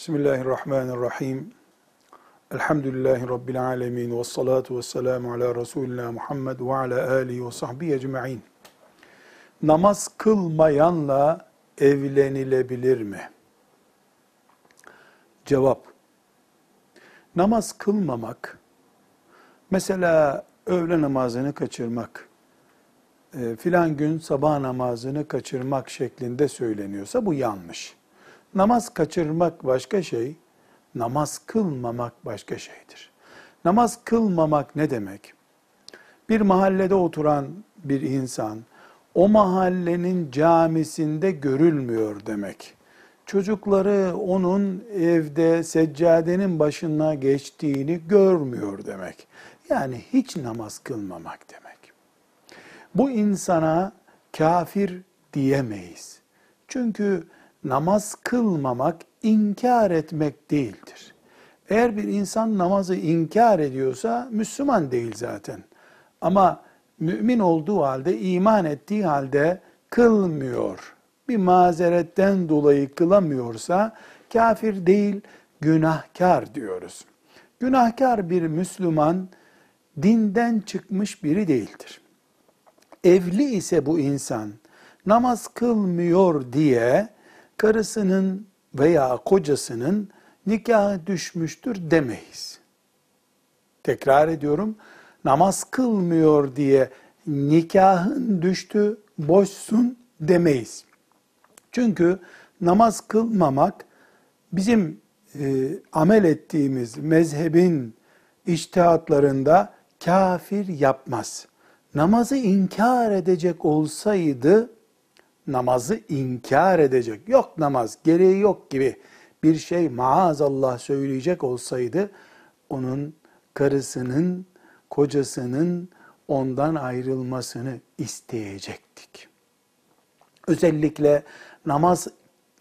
Bismillahirrahmanirrahim. Elhamdülillahi Rabbil alemin. Ve salatu ve selamu ala Resulina Muhammed ve ala alihi ve sahbihi ecma'in. Namaz kılmayanla evlenilebilir mi? Cevap. Namaz kılmamak, mesela öğle namazını kaçırmak, e, filan gün sabah namazını kaçırmak şeklinde söyleniyorsa bu yanlış. Namaz kaçırmak başka şey, namaz kılmamak başka şeydir. Namaz kılmamak ne demek? Bir mahallede oturan bir insan, o mahallenin camisinde görülmüyor demek. Çocukları onun evde seccadenin başına geçtiğini görmüyor demek. Yani hiç namaz kılmamak demek. Bu insana kafir diyemeyiz. Çünkü namaz kılmamak inkar etmek değildir. Eğer bir insan namazı inkar ediyorsa Müslüman değil zaten. Ama mümin olduğu halde, iman ettiği halde kılmıyor. Bir mazeretten dolayı kılamıyorsa kafir değil, günahkar diyoruz. Günahkar bir Müslüman dinden çıkmış biri değildir. Evli ise bu insan namaz kılmıyor diye karısının veya kocasının nikahı düşmüştür demeyiz. Tekrar ediyorum, namaz kılmıyor diye nikahın düştü, boşsun demeyiz. Çünkü namaz kılmamak bizim e, amel ettiğimiz mezhebin iştihatlarında kafir yapmaz. Namazı inkar edecek olsaydı namazı inkar edecek, yok namaz, gereği yok gibi bir şey maazallah söyleyecek olsaydı, onun karısının, kocasının ondan ayrılmasını isteyecektik. Özellikle namaz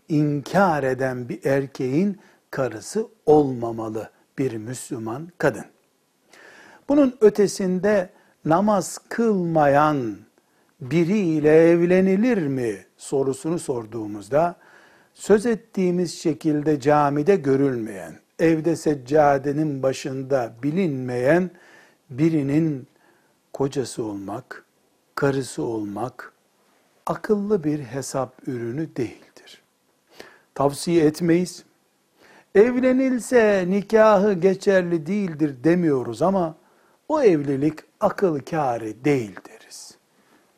inkar eden bir erkeğin karısı olmamalı bir Müslüman kadın. Bunun ötesinde namaz kılmayan biriyle evlenilir mi sorusunu sorduğumuzda söz ettiğimiz şekilde camide görülmeyen, evde seccadenin başında bilinmeyen birinin kocası olmak, karısı olmak akıllı bir hesap ürünü değildir. Tavsiye etmeyiz. Evlenilse nikahı geçerli değildir demiyoruz ama o evlilik akıl kârı değildir.